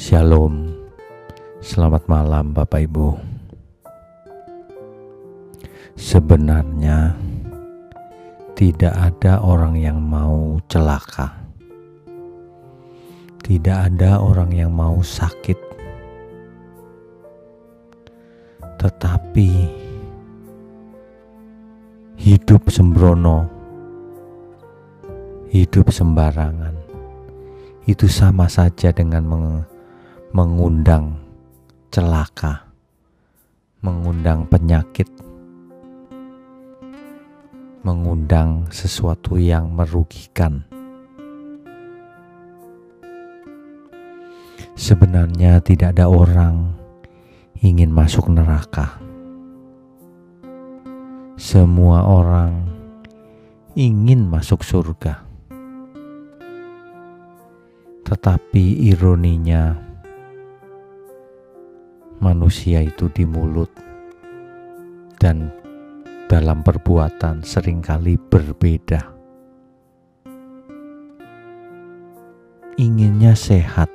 Shalom, selamat malam Bapak Ibu. Sebenarnya tidak ada orang yang mau celaka, tidak ada orang yang mau sakit, tetapi hidup sembrono, hidup sembarangan itu sama saja dengan mengundang celaka, mengundang penyakit, mengundang sesuatu yang merugikan. Sebenarnya tidak ada orang ingin masuk neraka. Semua orang ingin masuk surga. Tetapi ironinya, manusia itu di mulut dan dalam perbuatan sering kali berbeda. Inginnya sehat,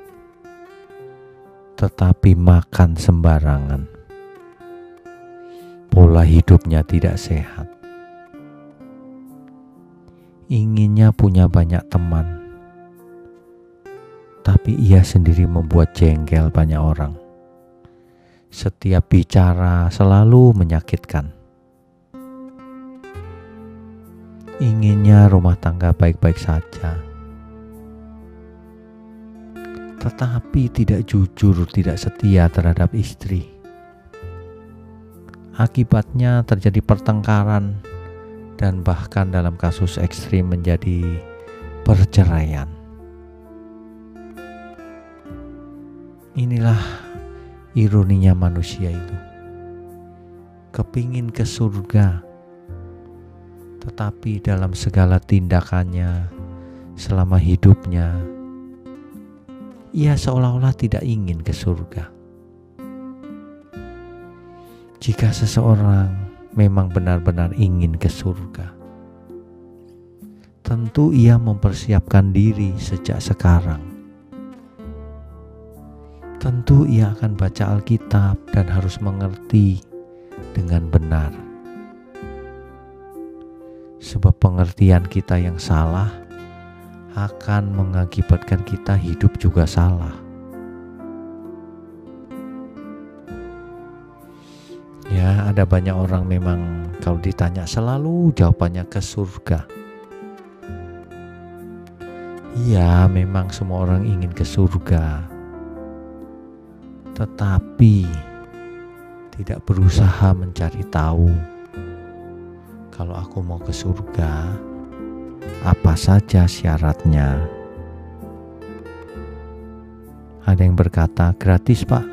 tetapi makan sembarangan. Pola hidupnya tidak sehat. Inginnya punya banyak teman, tapi ia sendiri membuat jengkel banyak orang setiap bicara selalu menyakitkan. Inginnya rumah tangga baik-baik saja, tetapi tidak jujur, tidak setia terhadap istri. Akibatnya terjadi pertengkaran dan bahkan dalam kasus ekstrim menjadi perceraian. Inilah ironinya manusia itu. Kepingin ke surga, tetapi dalam segala tindakannya selama hidupnya, ia seolah-olah tidak ingin ke surga. Jika seseorang memang benar-benar ingin ke surga, tentu ia mempersiapkan diri sejak sekarang tentu ia akan baca Alkitab dan harus mengerti dengan benar. Sebab pengertian kita yang salah akan mengakibatkan kita hidup juga salah. Ya, ada banyak orang memang kalau ditanya selalu jawabannya ke surga. Iya, memang semua orang ingin ke surga tetapi tidak berusaha mencari tahu kalau aku mau ke surga, apa saja syaratnya. Ada yang berkata, "Gratis, Pak."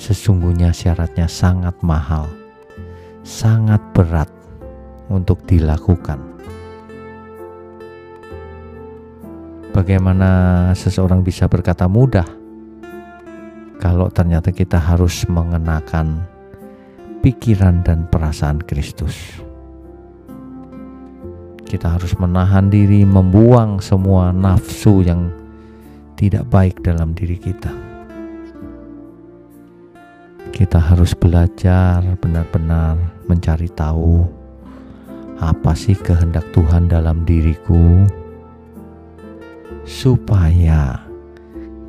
Sesungguhnya syaratnya sangat mahal, sangat berat untuk dilakukan. Bagaimana seseorang bisa berkata mudah? Kalau ternyata kita harus mengenakan pikiran dan perasaan Kristus. Kita harus menahan diri, membuang semua nafsu yang tidak baik dalam diri kita. Kita harus belajar benar-benar mencari tahu apa sih kehendak Tuhan dalam diriku, supaya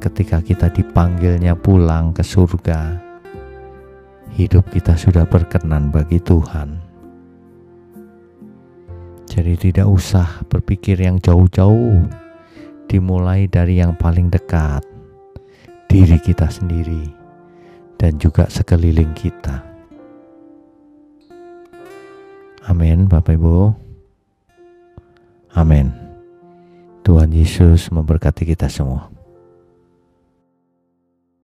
ketika kita dipanggilnya pulang ke surga, hidup kita sudah berkenan bagi Tuhan. Jadi tidak usah berpikir yang jauh-jauh, dimulai dari yang paling dekat, diri kita sendiri, dan juga sekeliling kita. Amin, Bapak Ibu. Amin. Tuhan Yesus memberkati kita semua.